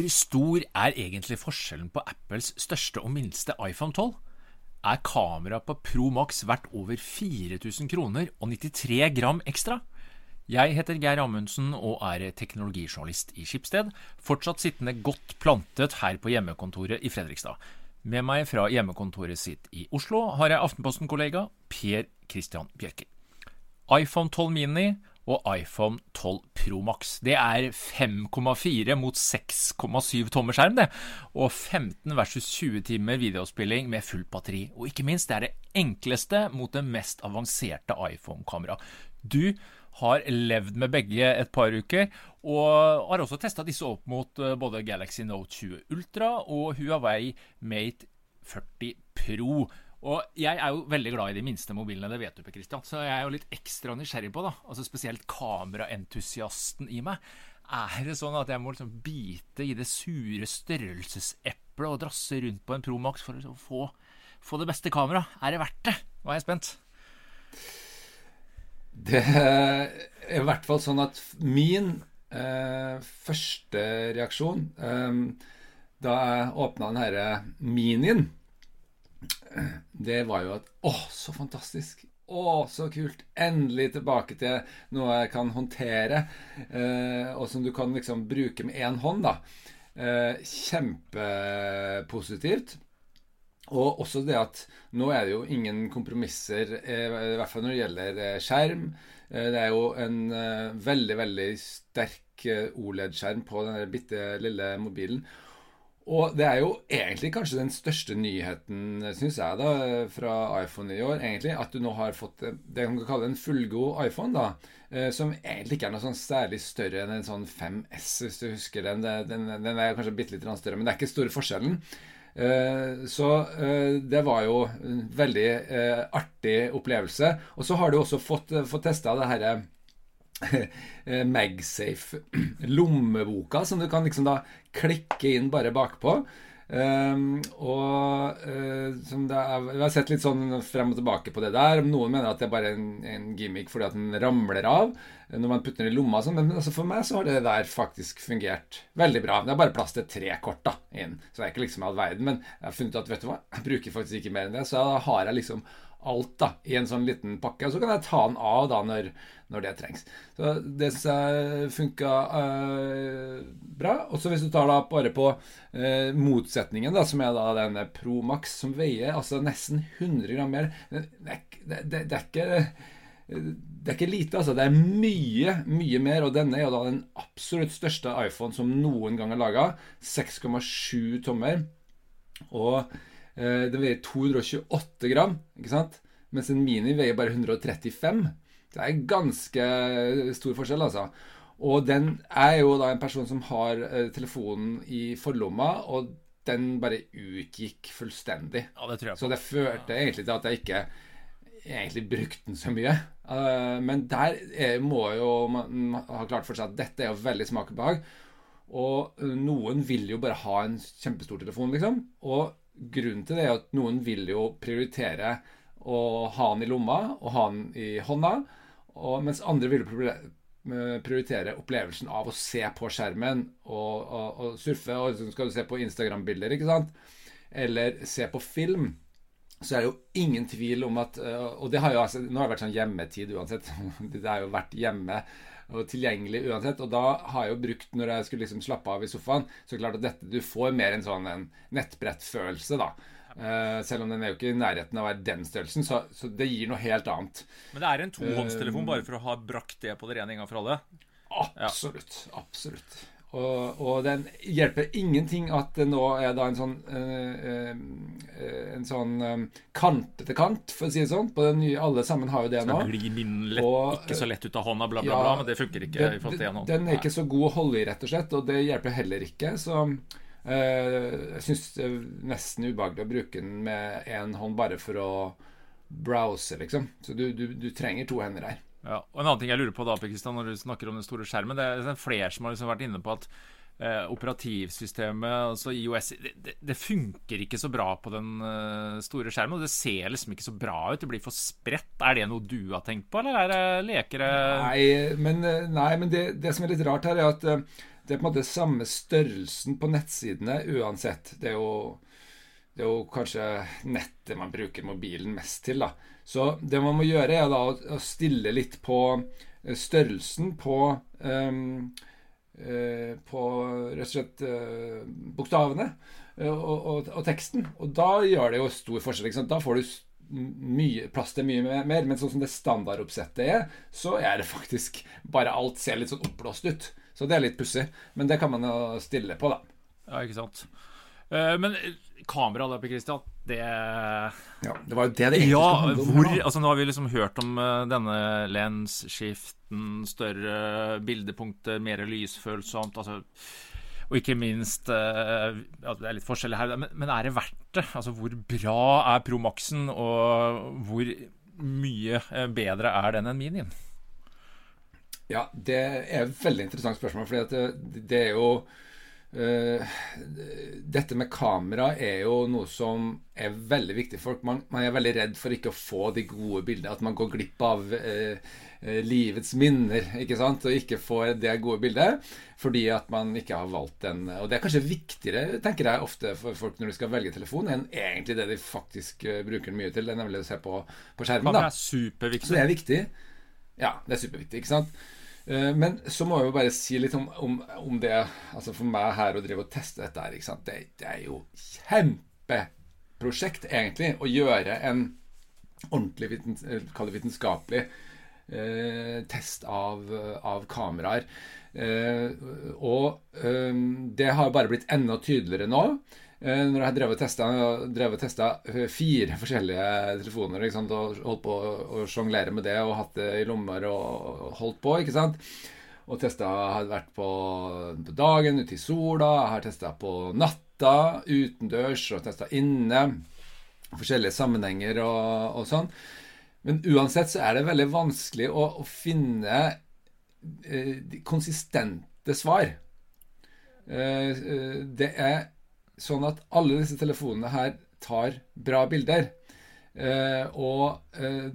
Hvor stor er egentlig forskjellen på Apples største og minste iPhone 12? Er kameraet på Pro Max verdt over 4000 kroner og 93 gram ekstra? Jeg heter Geir Amundsen og er teknologijournalist i Skipsted, fortsatt sittende godt plantet her på hjemmekontoret i Fredrikstad. Med meg fra hjemmekontoret sitt i Oslo har jeg Aftenposten-kollega Per Christian Bjørke. iPhone 12 Mini og iPhone 12 Pro Max. Det er 5,4 mot 6,7 tommer skjerm, det. Og 15 versus 20 timer videospilling med fullt batteri. Og ikke minst, det er det enkleste mot det mest avanserte iPhone-kameraet. Du har levd med begge et par uker, og har også testa disse opp mot eh, både Galaxy Note 20 Ultra og Huawei Mate 40 Pro. Og jeg er jo veldig glad i de minste mobilene, det vet du, Per Christian. Så jeg er jo litt ekstra nysgjerrig på, da. Altså spesielt kameraentusiasten i meg. Er det sånn at jeg må liksom bite i det sure størrelseseplet og drasse rundt på en Pro Max for å få, få det beste kameraet? Er det verdt det? Nå er jeg spent. Det er i hvert fall sånn at min eh, første reaksjon eh, da jeg åpna denne minien, det var jo at Å, så fantastisk! Å, så kult! Endelig tilbake til noe jeg kan håndtere, eh, og som du kan liksom bruke med én hånd. da. Eh, kjempepositivt. Og også det at nå er det jo ingen kompromisser, eh, i hvert fall når det gjelder eh, skjerm. Eh, det er jo en veldig, veldig sterk OLED-skjerm på den bitte lille mobilen. Og det er jo egentlig kanskje den største nyheten, syns jeg, da, fra iPhone i år. egentlig, At du nå har fått det man kan kalle en fullgod iPhone. da, Som egentlig ikke er noe sånn særlig større enn en sånn 5S, hvis du husker den. Den, den er kanskje bitte litt større, men det er ikke store forskjellen. Eh, så eh, det var jo en veldig eh, artig opplevelse. Og så har du også fått, fått testa det herre Magsafe lommeboka, som du kan liksom da klikke inn bare bakpå. Um, og uh, er, Vi har sett litt sånn frem og tilbake på det der. Noen mener at det er bare en, en gimmick fordi at den ramler av når man putter den i lomma. Sånn. Men altså for meg så har det der faktisk fungert veldig bra. Det er bare plass til tre kort da inn. Så det er ikke liksom all verden. Men jeg har funnet at vet du hva, jeg bruker faktisk ikke mer enn det. Så da har jeg liksom alt da, i en sånn liten pakke. Og så kan jeg ta den av da når, når det trengs. Så det syns jeg funka øh, bra. Og så hvis du tar da bare på øh, motsetningen, da, som er da denne Pro Max, som veier altså nesten 100 gram mer det, det, det, det er ikke det er ikke lite, altså. Det er mye, mye mer. Og denne er jo da den absolutt største iPhone som noen gang er laga. 6,7 tommer. Og Eh, den veier 228 gram, ikke sant? mens en Mini veier bare 135. Det er ganske stor forskjell, altså. Og den er jo da en person som har eh, telefonen i forlomma, og den bare utgikk fullstendig. Ja, det tror jeg på. Så det førte egentlig til at jeg ikke egentlig brukte den så mye. Uh, men der er, må jo man ha klart for seg at dette er jo veldig smak og behag. Og noen vil jo bare ha en kjempestor telefon, liksom. Og grunnen til det er at noen vil jo prioritere å ha den i lomma og ha den i hånda, og, mens andre vil prioritere opplevelsen av å se på skjermen og, og, og surfe. Og så skal du se på Instagram-bilder, ikke sant? Eller se på film. Så er det jo ingen tvil om at Og det har jo altså, nå har det vært sånn hjemmetid uansett. Det har jo vært hjemme og tilgjengelig uansett. Og da har jeg jo brukt, når jeg skulle liksom slappe av i sofaen, så klart at dette, du får mer en sånn en nettbrettfølelse, da. Uh, selv om den er jo ikke i nærheten av å være den størrelsen, så, så, det gir noe helt annet. Men det er en tohåndstelefon, uh, bare for å ha brakt det på det rene en gang for alle? Absolutt. Ja. Absolutt. Og, og, den hjelper ingenting at det nå er da en sånn øh, øh, En sånn øh, kantete kant, for å si det sånn. På den nye, alle sammen har jo det nå. Skal glir den lett, og, ikke så lett ut av hånda, bla, bla, ja, bla. Men det funker ikke. Det, i forhold til en hånd. Den er ikke så god å holde i, rett og slett. Og det hjelper heller ikke. Så jeg syns det er nesten ubehagelig å bruke den med én hånd bare for å browse, liksom. Så du, du, du trenger to hender her. Ja, og En annen ting jeg lurer på da, Kristian, når du snakker om den store skjermen, det er flere som har liksom vært inne på at eh, operativsystemet, altså IOS, det, det, funker ikke så bra på den eh, store skjermen. Og det ser liksom ikke så bra ut. Det blir for spredt. Er det noe du har tenkt på, eller er det lekere Nei, men, eh, nei, men det, det, som er litt rart her, er at uh, det er på en måte samme størrelsen på nettsidene uansett. Det er jo, det er jo kanskje nettet man bruker mobilen mest til. da. Så det man må gjøre, er da å stille litt på eh, størrelsen på um, uh, På rett og slett uh, bokstavene og, og, og, teksten. Og da gjør det jo stor forskjell. Da får du mye, plass til mye mer. Men sånn som det standardoppsettet er, så er det faktisk bare alt ser litt sånn oppblåst ut. Så det er litt pussig. Men det kan man jo stille på, da. Ja, ikke sant. Uh, men kamera da, på Christian, det Ja, det var jo det det egentlig ja, handle om. Hvor, altså, nå har vi liksom hørt om uh, denne lensskiften, større bildepunkter, mer lysfølsomt. altså og ikke minst uh, Det er litt forskjellig her, men, men, er det verdt det? Altså, Hvor bra er Pro Maxen, og hvor mye bedre er den enn Minien? Ja, det er et veldig interessant spørsmål. fordi det, det, er jo Dette med kamera er jo noe som er veldig viktig for folk. Man, man, er veldig redd for ikke å få de gode bildene. At man går glipp av eh, livets minner ikke sant? og ikke får det gode bildet fordi at man ikke har valgt den. Og det er kanskje viktigere tenker jeg ofte for folk når de skal velge telefon, enn egentlig det de faktisk bruker den mye til. Det nemlig å se på, på skjermen. Da. Det er superviktig. Så det er viktig. Ja, det er superviktig. ikke sant? Eh, men så må jeg jo bare si litt om, om, om, det Altså For meg her å drive og teste dette her? Det, det, er jo kjempeprosjekt, egentlig, å gjøre en ordentlig vitens, vitenskapelig eh, test av, av kameraer. Eh, og eh, det har bare blitt enda tydeligere nå. Eh, når jeg har drevet testa, eh, fire forskjellige telefoner liksom, og holdt på å sjonglere med det og hatt det i lommer og holdt på, ikke sant. Og testa har vært på, på dagen, ute i sola. Har testa på natta, utendørs og testa inne. Forskjellige sammenhenger og, og, sånn. Men uansett så er det veldig vanskelig å, å finne eh, konsistente svar. Eh, eh det er sånn at alle disse telefonene her tar bra bilder. Eh, og eh,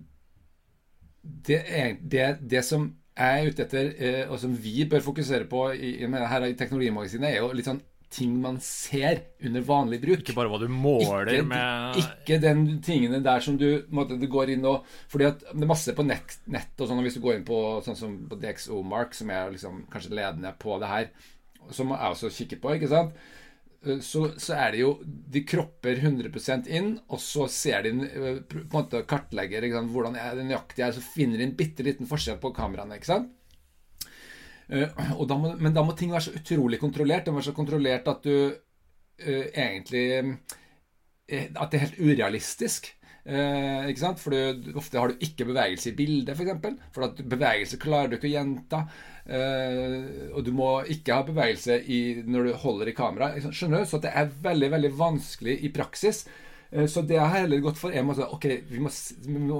det, er, det, det, som jeg er ute etter, eh, og som vi bør fokusere på i, her i Teknologimagasinet, er jo litt sånn ting man ser under vanlig bruk. Ikke bare hva du måler ikke, med Ikke den tingene der som du, måtte, du går inn og Fordi at det er masse på nett, nett og sånn, og hvis du går inn på sånn som på DXO Mark, som er liksom kanskje ledende på det her, som jeg også kikker på, ikke sant så, så, er det jo De kropper 100% inn, og så ser de eh, på en måte kartlegger hvordan er det nøyaktig er, så finner de en bitte liten forskjell på kameraene. ikke sant? Uh, da må, men da må ting være så utrolig kontrollert. Det må være så kontrollert at du uh, egentlig At det er helt urealistisk. Eh, ikke sant? For du, ofte har du ikke bevegelse i bildet, f.eks. For, eksempel. for at bevegelse klarer du ikke å gjenta. Eh, og du må ikke ha bevegelse i, når du holder i kamera. Skjønner du? Så det er veldig veldig vanskelig i praksis. Eh, så det jeg har heller gått for, er at ok, vi, må,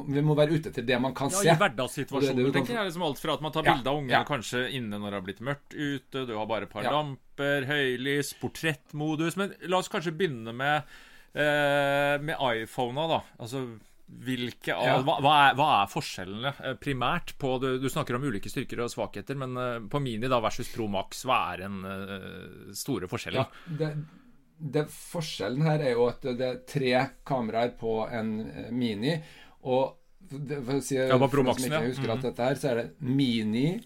vi må, være ute etter det man kan ja, se. I hverdagssituasjoner, tenker jeg. Liksom alt fra at man tar ja, bilde av ungene ja. kanskje inne når det har blitt mørkt ute, du har bare et par ja. lamper, høylys, portrettmodus. Men la oss kanskje begynne med Eh, med iPhona, da. Altså hvilke ja. hva, hva, er, hva, er, forskjellene eh, primært på du, du, snakker om ulike styrker og svakheter, men uh, på Mini da versus Pro Max, hva er den uh, store forskjellen? Ja, det, det, forskjellen her er jo at det er tre kameraer på en Mini. Og det, for å si ja, på Pro Maxen, ja. husker mm -hmm. at dette her, så er det Mini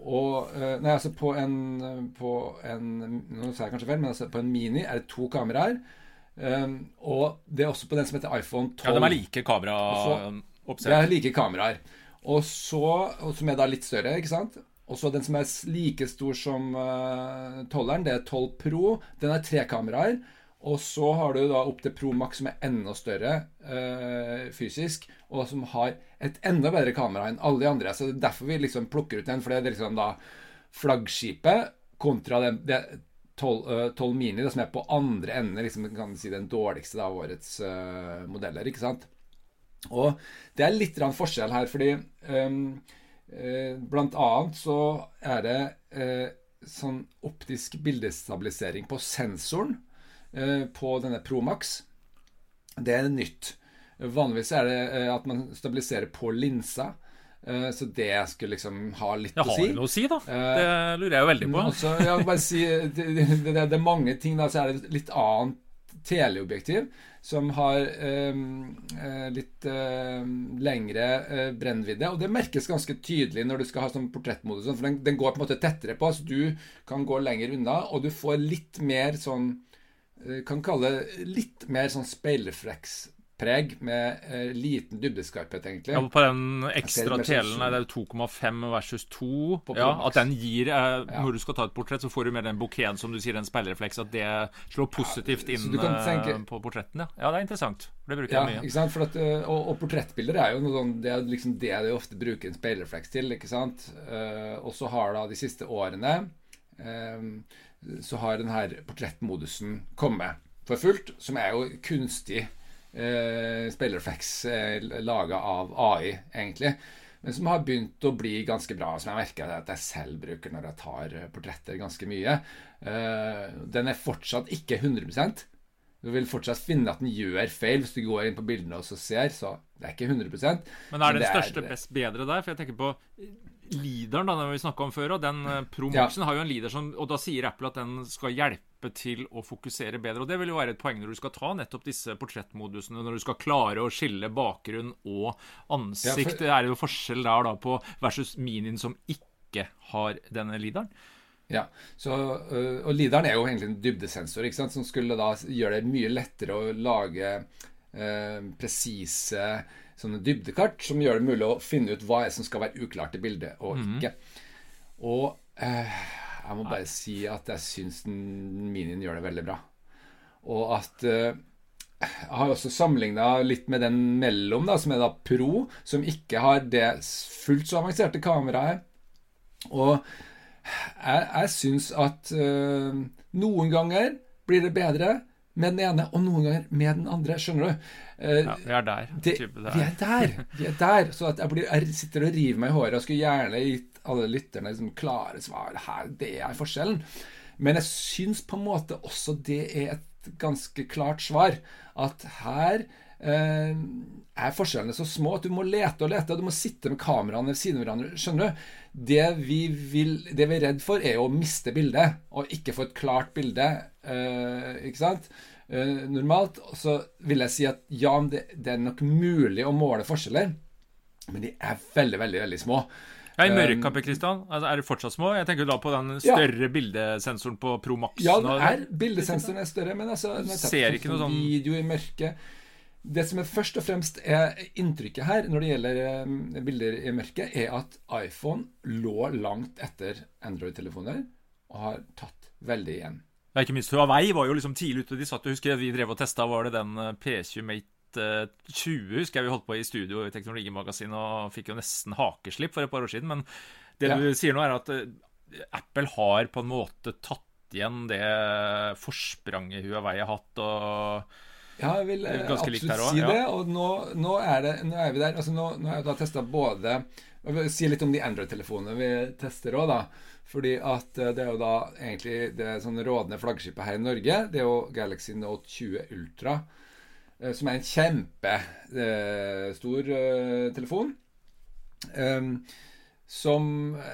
og Nei, altså på en, på en Nå sa jeg kanskje feil, men altså på en Mini er det to kameraer. Um, og det er også på den som heter iPhone 12. Ja, de er like kameraoppsett. Det er like kameraer. Og så, og som er da litt større, ikke sant. Og så den som er like stor som uh, tolleren, det er 12 Pro. Den har tre kameraer. Og så har du da opp til Pro Max, som er enda større uh, fysisk, og som har et enda bedre kamera enn alle de andre. Så det er derfor vi liksom plukker ut den, for det er liksom da flaggskipet kontra den, det 12, 12 Mini, som er på andre enden, liksom, kan si den dårligste av årets uh, modeller. ikke sant? Og det er litt forskjell her, fordi um, uh, blant annet så er det uh, sånn optisk bildestabilisering på sensoren på denne Promax. Det er nytt. Vanligvis er det at man stabiliserer på linsa. Eh, så det skulle liksom ha litt Jeg å har si. det noe å si, da. Eh, Det lurer jeg jo veldig på. Også, si, det, det, det, er mange ting da, så er det litt annet teleobjektiv som har eh, eh, litt eh, lengre eh, brennvidde. Og det merkes ganske tydelig når du skal ha sånn portrettmodus, sånn, for den, den går på en måte tettere på, så du kan gå lenger unna, og du får litt mer sånn eh, Kan kalle det litt mer sånn speilreflekspreg med eh, liten dybdeskarphet, egentlig. Ja, på den ekstra sånn telen, nei, det er jo 2,5 versus 2. Ja, at den gir eh, Ja. Når du skal ta et portrett, så får du mer den bouqueten som du sier, den speilrefleks, at det slår positivt inn kan eh, tenke- på portretten. Ja. ja, det er interessant. Det bruker jeg mye. ikke sant? For at, øh, og, og portrettbilder er jo noe sånn, det er liksom det de ofte bruker en speilrefleks til. ikke sant? Uh, og så har da de siste årene uh, så har den her portrettmodusen kommet for fullt, som er jo kunstig uh, speilrefleks uh, laga av AI, egentlig. Men som har begynt å bli ganske bra, som jeg merker at jeg selv bruker når jeg tar eh, portretter ganske mye. Eh, den er fortsatt ikke 100 du vil fortsatt finne at den gjør feil hvis du går inn på bildene og så ser, så det er ikke 100 Men er den det største best bedre der? For jeg tenker på Leaderen, da, den vi snakka om før, og den eh, Pro Ja. Maxen har jo en leader som Og da sier Apple at den skal hjelpe til å fokusere bedre. Og det vil jo være et poeng når du skal ta nettopp disse portrettmodusene, når du skal klare å skille bakgrunn og ansikt. Ja, for- Det er jo forskjell der da på versus Minien som ikke har denne leaderen. Ja, så, øh, Og leaderen er jo egentlig en dybdesensor ikke sant? som skulle da gjøre det mye lettere å lage eh, presise sånne dybdekart som gjør det mulig å finne ut hva som skal være uklart i bildet og ikke. Og eh, jeg må bare si at jeg syns minien gjør det veldig bra. Og at eh, jeg har også sammenligna litt med den mellom, da, som er da Pro, som ikke har det fullt så avanserte kameraet. Og jeg, jeg syns at øh, noen ganger blir det bedre med den ene, og noen ganger med den andre. Skjønner du? Eh, Ja, vi er der. det, type det vi er. er der! Vi er der. Så at jeg, blir, jeg sitter og river meg i håret og skulle gjerne gitt alle lytterne liksom klare svar. Her, det er forskjellen. Men jeg syns på en måte også det er et ganske klart svar. At her eh, er forskjellene så små at du må lete og lete. og Du må sitte med kameraene ved siden av hverandre. Skjønner du? Det vi, vil, det vi er redd for, er å miste bildet, og ikke få et klart bilde. Eh, ikke sant? Eh, normalt så vil jeg si at ja, det, det er nok mulig å måle forskjeller, men de er veldig, veldig, veldig små. Ja, I mørkappe, Kristian, altså, er de fortsatt små? Jeg tenker da på den Ja. større bildesensoren på Pro Max. Ja, den er, bildesensoren er større, men altså jeg Ser ikke noe sånn- Video i mørket Det som er først og fremst er inntrykket her når det gjelder eh, bilder i mørket, er at iPhone lå langt etter Android-telefoner og har tatt veldig igjen. Ja, ikke minst Huawei var jo liksom tidlig ute. De satt, og husker vi drev og testa, var det den eh, P20 Mate eh, 20 husker jeg vi holdt på i studio i Teknologimagasinet og fikk jo nesten hakeslipp for et par år siden. Men det Ja. du sier nå, er at eh, Apple har på en måte tatt igjen det forspranget Huawei har hatt. og Ja, jeg vil eh, absolutt også, si ja. det. Og nå, nå, er det, nå er vi der. Altså, nå, nå har jeg da testa både si litt om de Android-telefonene vi tester òg, da. Fordi at eh, det er jo da egentlig det sånn rådende flaggskipet her i Norge. Det er jo Galaxy Note 20 Ultra. eh, Som er en kjempestor telefon. Um, som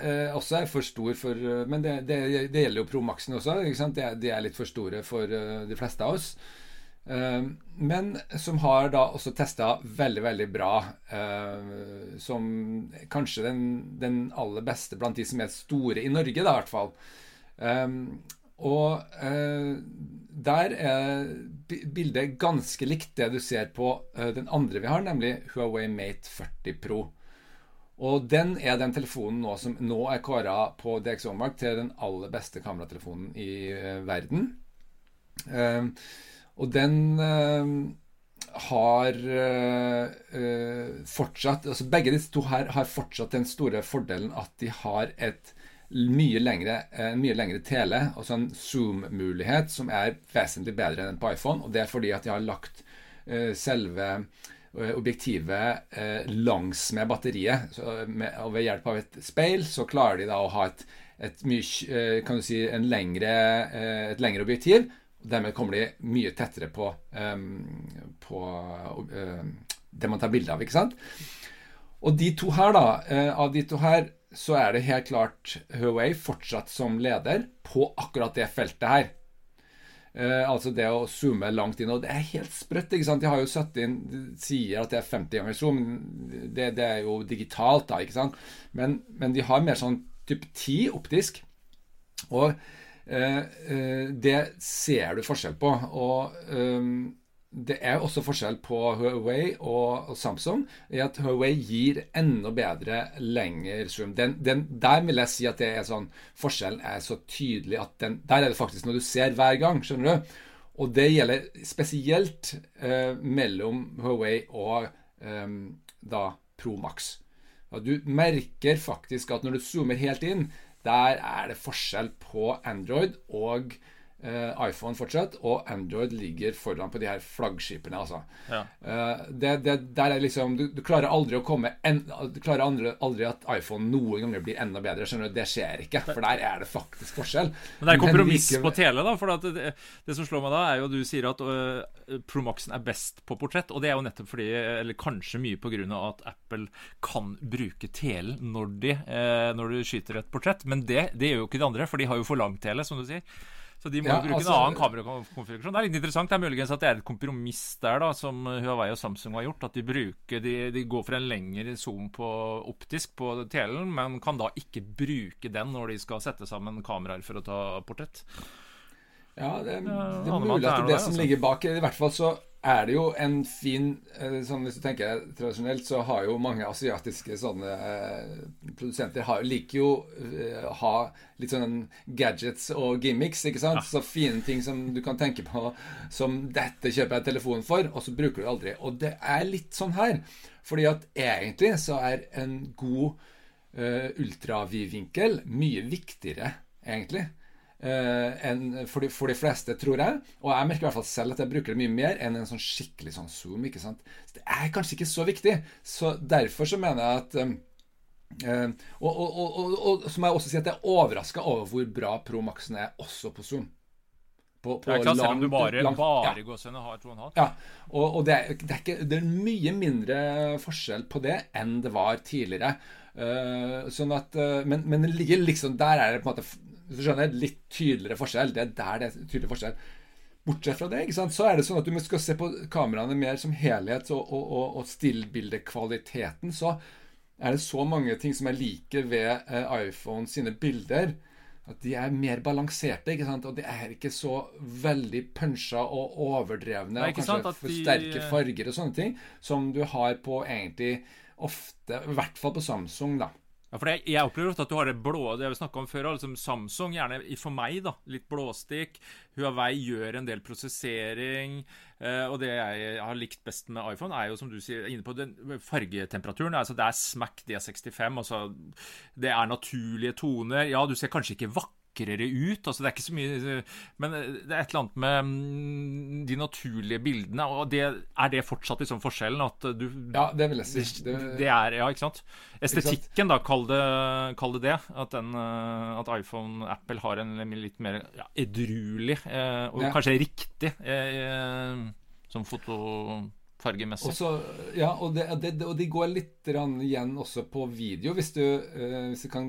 eh, også er for stor for eh, Men det, det, det gjelder jo Pro Maxen også. Ikke sant? De, er- de er litt for store for uh, de fleste av oss. Eh, men som har da også testa veldig, veldig bra. eh, som kanskje den, den aller beste blant de som er store i Norge, da, i hvert fall. Um, og eh, der er bildet ganske likt det du ser på eh, den andre vi har, nemlig Huawei Mate 40 Pro. Og den er den telefonen nå som nå er kåra på DxOMark til den aller beste kameratelefonen i eh, verden. Og den eh, har eh, eh, fortsatt altså Begge disse to her har fortsatt den store fordelen at de har et mye lengre, en mye lengre tele, altså en zoom-mulighet som er vesentlig bedre enn på iPhone. Og det er fordi at de har lagt selve objektivet langs med batteriet. Så med, og ved hjelp av et speil så klarer de da å ha et, et mye, kan du si, en lengre, et lengre objektiv. Dermed kommer de mye tettere på, på det man tar bilde av. ikke sant? Og de to her, da, eh, av de to her, så er det helt klart Huawei fortsatt som leder på akkurat det feltet her. Eh, altså det å zoome langt inn. Og det er helt sprøtt. ikke sant? De har jo satt inn de sier at det er 50 ganger zoom. Det, det er jo digitalt, da. ikke sant? Men, men de har mer sånn type 10 optisk. Og det ser du forskjell på. Og eh, det er også forskjell på Huawei og Samsung i at Huawei gir enda bedre lengre zoom. Den, den, der vil jeg si at det er sånn, forskjellen er så tydelig at den, der er det faktisk noe du ser hver gang. skjønner du? Og det gjelder spesielt eh, mellom Huawei og eh, da Pro Max. du merker faktisk at når du zoomer helt inn, der er det forskjell på Android og iPhone fortsatt, og Android ligger foran på de her flaggskipene. Altså. Ja. Uh, det, det, der er liksom, du, du, klarer aldri å komme en, Du klarer aldri, aldri, at iPhone noen ganger blir enda bedre. skjønner du, Det skjer ikke, for der er det faktisk forskjell. Men det er kompromiss like, på tele, da. For det, det, som slår meg da, er jo at du sier at uh, Promaxen er best på portrett. Og det er jo nettopp fordi, eller kanskje mye pga. at Apple kan bruke telen når, de, når du skyter et portrett. Men det, det gjør jo ikke de andre, for de har jo for lang tele, som du sier. Så de må ja, bruke altså, en annen kamerakonfigurasjon. Det er litt interessant. Det er muligens at det er et kompromiss der, da, som Huawei og Samsung har gjort. At de, bruker, de, de går for en lengre zoom på optisk på telen, men kan da ikke bruke den når de skal sette sammen kameraer for å ta portrett. Ja, det, det er mulig at det er det som altså. ligger bak. I hvert fall så er det jo en fin eh, sånn Hvis du tenker tradisjonelt, så har jo mange asiatiske sånne eh, produsenter har, liker jo eh, ha litt sånn gadgets og gimmicks. ikke sant? Ja. Så fine ting som du kan tenke på som 'Dette kjøper jeg telefon for', og så bruker du aldri. Og det er litt sånn her. Fordi at egentlig så er en god eh, ultravidvinkel mye viktigere, egentlig. Uh, enn for de, for, de, fleste, tror jeg. Og jeg merker i hvert fall selv at jeg bruker det mye mer enn en sånn skikkelig sånn zoom. ikke sant? Så det er kanskje ikke så viktig. Så Derfor så mener jeg at um, uh, og, og, og, og, så må jeg også si at jeg er overraska over hvor bra Pro Maxen er også på zoom. På, på er klart, selv om du bare, langt, bare ja. gåsehudene har 2,5. Ja, og, det er, det, er ikke, det, er mye mindre forskjell på det enn det var tidligere. Uh, sånn at, men, men det ligger liksom der er det på en måte hvis du skjønner, litt tydeligere forskjell. Det er der det er tydelig forskjell. Bortsett fra det, ikke sant? så er det sånn at du skal se på kameraene mer som helhet og, og, og, og stillbildekvaliteten. Så er det så mange ting som er like ved eh, iPhone sine bilder. At de er mer balanserte. ikke sant? Og de er ikke så veldig punsja og overdrevne. og kanskje for sterke farger og sånne ting. Som du har på egentlig ofte, i hvert fall på Samsung. da. Ja, for jeg, jeg opplever ofte at du har det blå Det vi snakka om før. Liksom Samsung, gjerne for meg, da, litt blåstikk. Huawei gjør en del prosessering. Eh, og det jeg har likt best med iPhone, er jo som du sier, inne på den fargetemperaturen. Altså det er Smack D65. Altså, det er naturlige toner. Ja, du ser kanskje ikke vakker vakrere ut. Altså, det er ikke så mye Men det er et eller annet med mm, de naturlige bildene. Og det, er det fortsatt liksom forskjellen? At du Ja, det vil jeg si. Det, det er, ja, ikke sant? Estetikken, da, kall det, kall det det. At, den, eh, at iPhone Apple har en litt mer ja, edruelig, eh, og ja. kanskje riktig, eh, som foto... Også, ja, og, det, det, og, de går litt igjen også på video, hvis du, uh, hvis du kan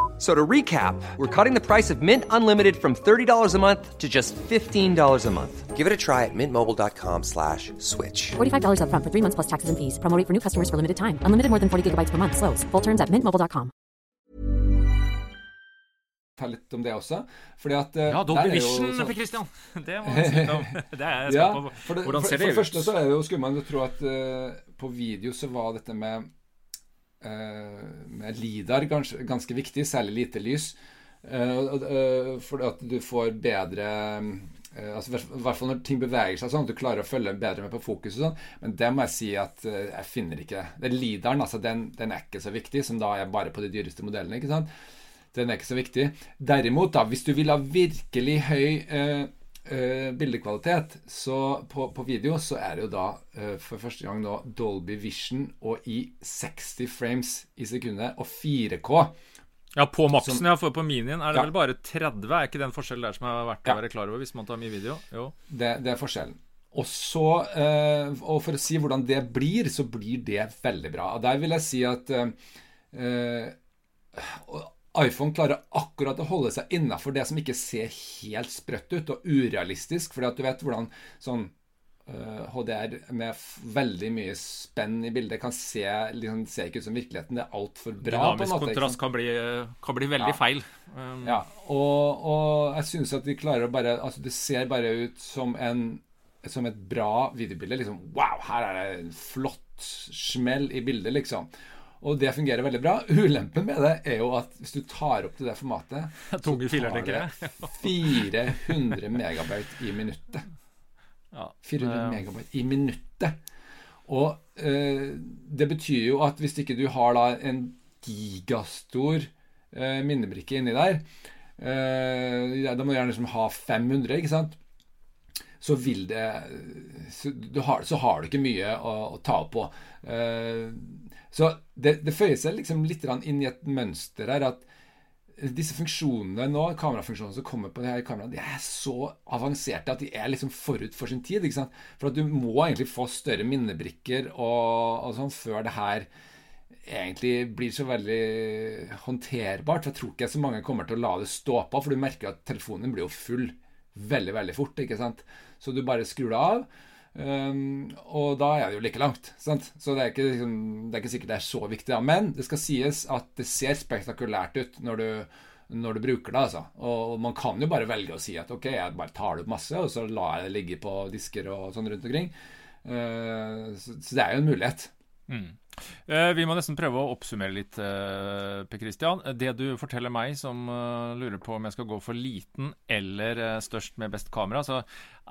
So to recap, we're cutting the price of Mint Unlimited from $30 a month to just $15 a month. Give it a try at mintmobile.com slash switch. $45 up front for three months plus taxes and fees. Promoting for new customers for limited time. Unlimited more than 40 gigabytes per month. Slows. Full terms at mintmobile.com. litt om det også. Fordi at, eh, ja, Dolby Vision så... for Christian. Det må man si om. Det er jeg ja, på. Hvordan ser det ut? For det første så er det jo skummelt å tro at uh, på video så var dette med Eh, med LIDAR ganske, ganske viktig, særlig lite lys. Eh, for at du får bedre altså, I hvert fall når ting beveger seg sånn at du klarer å følge bedre med på fokus. og sånn, Men det må jeg si at jeg finner ikke det. Lidaren altså, den, den, er ikke så viktig, som da er bare på de dyreste modellene. ikke sant? Den er ikke så viktig. Derimot, da, hvis du vil ha virkelig høy eh, eh, bildekvalitet, så på, på video så er det jo da uh, for første gang nå Dolby Vision og i 60 frames i sekundet og 4K. Ja, på maksen, ja, for på minien er det Ja. vel bare 30. Er ikke den forskjellen der som er verdt Ja. å være klar over hvis man tar mye video? Jo. Det, det er forskjellen. Og så, uh, og for å si hvordan det blir, så blir det veldig bra. Og der vil jeg si at uh, iPhone klarer akkurat å holde seg innafor det som ikke ser helt sprøtt ut og urealistisk. fordi at du vet hvordan sånn uh, HDR med veldig mye spenn i bildet kan se liksom, ser ikke ut som virkeligheten. Det er altfor bra. Dynamisk måte, kontrast kan bli, kan bli veldig Ja. feil. Um, Ja, og, og jeg syns at de klarer å bare Altså, det ser bare ut som en Som et bra videobilde. Liksom, wow, her er det en flott smell i bildet, liksom. Og det fungerer veldig bra. Ulempen med det er jo at hvis du tar opp til det formatet, filer, tar det 400 megabyte i minuttet. Ja, 400 det- megabyte i minuttet. Og eh, det betyr jo at hvis ikke du har da en gigastor eh, minnebrikke inni der eh, Da må du gjerne liksom ha 500, ikke sant? Så vil det Så, du har, så har du ikke mye å, å ta på. Eh, så det, det føyer seg liksom litt inn i et mønster her at disse funksjonene nå, kamerafunksjonene som kommer på det her kameraet, de er så avanserte at de er liksom forut for sin tid. ikke sant? For at du må egentlig få større minnebrikker og, og sånn før det her egentlig blir så veldig håndterbart. For jeg tror ikke så mange kommer til å la det stå på, for du merker at telefonen blir jo full veldig, veldig fort. ikke sant? Så du bare skrur det av. Um, og da er det jo like langt. Sant? Så det er, ikke, liksom, det er ikke sikkert det er så viktig. Da. Men det skal sies at det ser spektakulært ut når du, når du bruker det. Altså. Og man kan jo bare velge å si at ok, jeg bare tar det opp masse, og så lar jeg det ligge på disker og sånn rundt omkring. Uh, så, så det er jo en mulighet. Eh, Vi må nesten prøve å oppsummere litt, eh, Per Christian. Det du forteller meg som eh, lurer på om jeg skal gå for liten eller eh, størst med best kamera, så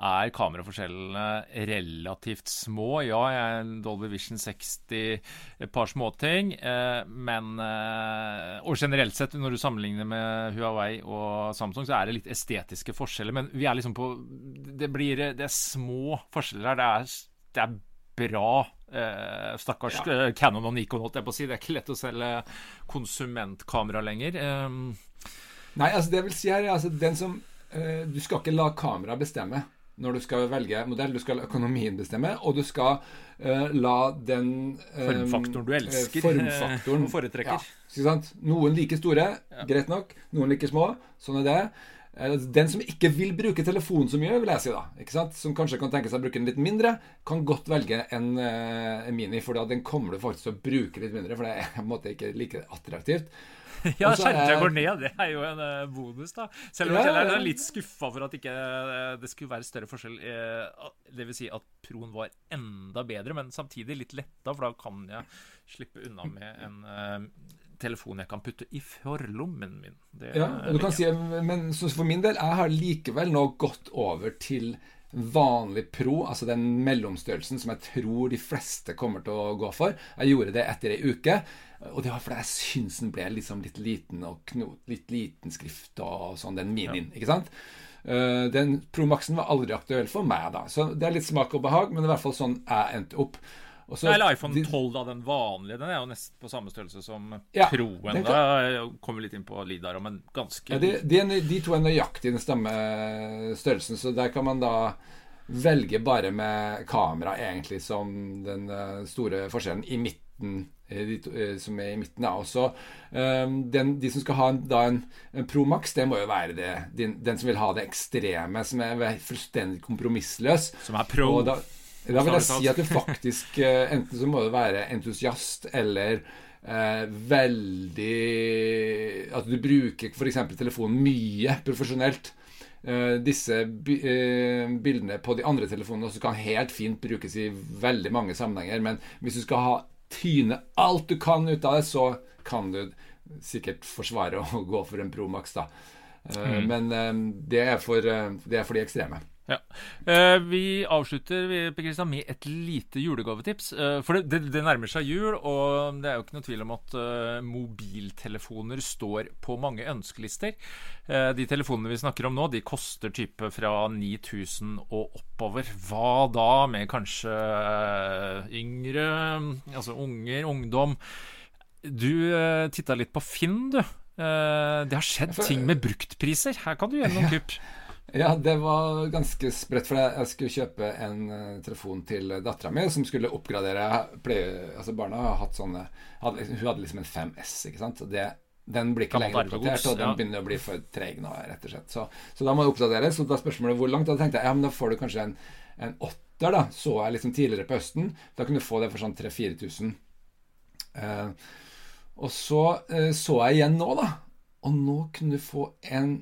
er kameraforskjellene relativt små. Ja, jeg er Dolby Vision 60, et par småting, eh, men eh, Og generelt sett, når du sammenligner med Huawei og Samsung, så er det litt estetiske forskjeller. Men vi er liksom på Det blir Det er små forskjeller her. Det er, det er bra. Eh, stakkars eh, Canon og Nikon, holdt jeg på å si. Det er ikke lett å selge konsumentkamera lenger. Eh, Nei, altså det vil si her, altså den som eh, Du skal ikke la kameraet bestemme når du skal velge modell. Du skal la økonomien bestemme, og du skal eh, la den eh, Formfaktoren du elsker, formfaktoren, foretrekker. Ja? Noen like store, greit nok. Noen like små. Sånn er det. Eh, Den som ikke vil bruke telefonen så mye, vil jeg si da, ikke sant? som kanskje kan tenke seg å bruke den litt mindre, kan godt velge en, eh, en Mini, for da den kommer du faktisk til å bruke litt mindre, for det er på en måte ikke like attraktivt. Ja, er- går ned. Det er jo en eh, bonus, da. Selv om Ja, jeg er litt skuffa for at ikke det skulle være større forskjell. Det vil si at Proen var enda bedre, men samtidig litt letta, for da kan jeg slippe unna med en telefon jeg kan putte i forlommen min. Det Ja, og du kan si, men så for min del, jeg har likevel nå gått over til vanlig pro, altså den mellomstørrelsen som jeg tror de fleste kommer til å gå for. Jeg gjorde det etter ei uke, og det var fordi jeg syns den ble liksom litt liten og knot, litt liten skrift og sånn, den minien, ikke sant? Eh, Den Pro Maxen var aldri aktuell for meg, da. Så det er litt smak og behag, men det er i hvert fall sånn jeg endte opp. Og så- Eller iPhone 12, da, den vanlige. Den er jo nesten på samme størrelse som Ja, Proen. Da kommer litt inn på Lidar, men ganske Ja, de, de, de to er nøyaktig den samme størrelsen, så der kan man da velge bare med kamera, egentlig, som den eh, store forskjellen i midten. eh, De to, eh, som er i midten, ja. også. eh, den, De som skal ha en, da en, en Pro Max, det må jo være det. Den, den som vil ha det ekstreme, som er fullstendig kompromissløs. Som er pro. Og da, da vil jeg si at du faktisk eh, Enten så må du være entusiast eller eh, veldig At du bruker f.eks. telefonen mye profesjonelt. Eh, disse bi eh, bildene på de andre telefonene også kan helt fint brukes i veldig mange sammenhenger. Men hvis du skal ha tyne alt du kan ut av det, så kan du sikkert forsvare å gå for en Pro Max, da. Eh, Men eh, det, er for, det er for de ekstreme. Ja. Eh, vi avslutter vi, med et lite julegavetips. Eh, for det, det, det, nærmer seg jul, og det er jo ikke noe tvil om at eh, mobiltelefoner står på mange ønskelister. De telefonene vi snakker om nå, de koster type fra 9000 og oppover. Hva da med kanskje yngre, altså unger, ungdom? Du uh, titta litt på Finn, du. det har skjedd ting med bruktpriser. Her kan du gjøre noen kupp. Ja, det var ganske spredt, For jeg skulle kjøpe en uh, telefon til dattera mi som skulle oppgradere pleie, altså Barna har hatt sånne hadde, Hun hadde liksom en 5S, ikke sant. Det, den blir ikke lenger oppdatert, og den ja. begynner å bli for treg nå, rett og slett. Så, så da må det oppdateres. Og da spørsmålet hvor langt. Da tenkte jeg ja, men da får du kanskje en, en åtter, da. Så jeg liksom tidligere på høsten. Da kunne du få det for sånn 3000-4000. Uh, og så uh, så jeg igjen nå, da. Og nå kunne du få en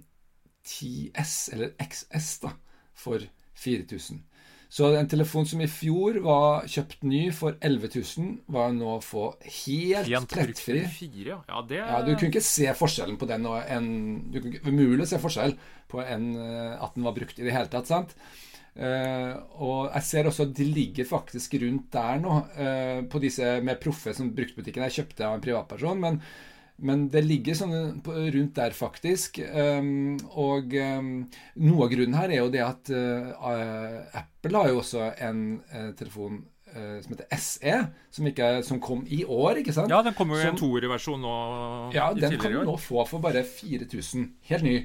10S, eller XS, da, for 4000. Så en telefon som i fjor var kjøpt ny for 11 000, var nå å få helt plettfri. Ja, det... ja, du kunne ikke se forskjellen på den og en Du kunne umulig å se forskjell på en eh, at den var brukt i det hele tatt. sant? Uh, og jeg ser også at de ligger faktisk rundt der nå, uh, på disse med proffe som bruktbutikken jeg kjøpte av en privatperson. Men men det ligger sånn rundt der, faktisk. Um, og um, noe av grunnen her er jo det at uh, Apple har jo også en uh, telefon uh, som heter SE, som, ikke, som, kom i år, ikke sant? Ja, den kommer jo i en toerversjon nå. Ja, den kan du nå få for bare 4000. Helt ny.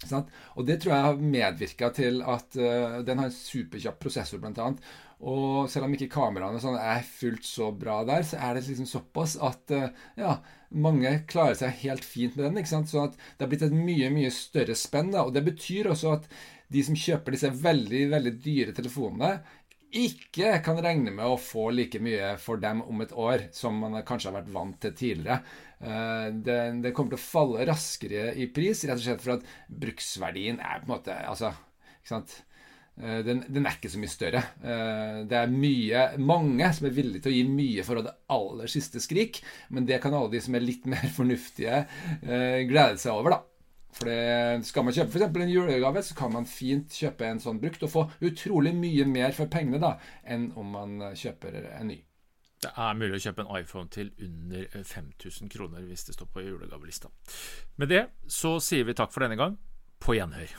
Sant? Og det tror jeg har medvirka til at uh, den har en superkjapp prosessor, bl.a. Og selv om ikke kameraene sånn er fullt så bra der, så er det liksom såpass at uh, ja, mange klarer seg helt fint med den. ikke sant? Så at det har blitt et mye mye større spenn. da, Og det betyr også at de som kjøper disse veldig veldig dyre telefonene, ikke kan regne med å få like mye for dem om et år som man kanskje har vært vant til tidligere. Eh, det, det, kommer til å falle raskere i pris, rett og slett for at bruksverdien er på en måte altså, ikke sant? Eh, den, den, er ikke så mye større. Eh, det er mye, mange som er villige til å gi mye for det aller siste skrik, men det kan alle de som er litt mer fornuftige, glede seg over, da. For Skal man kjøpe f.eks. en julegave, så kan man fint kjøpe en sånn brukt og få utrolig mye mer for pengene da, enn om man kjøper en ny. Det er mulig å kjøpe en iPhone til under 5000 kroner hvis det står på julegavelista. Med det så sier vi takk for denne gang. På gjenhør.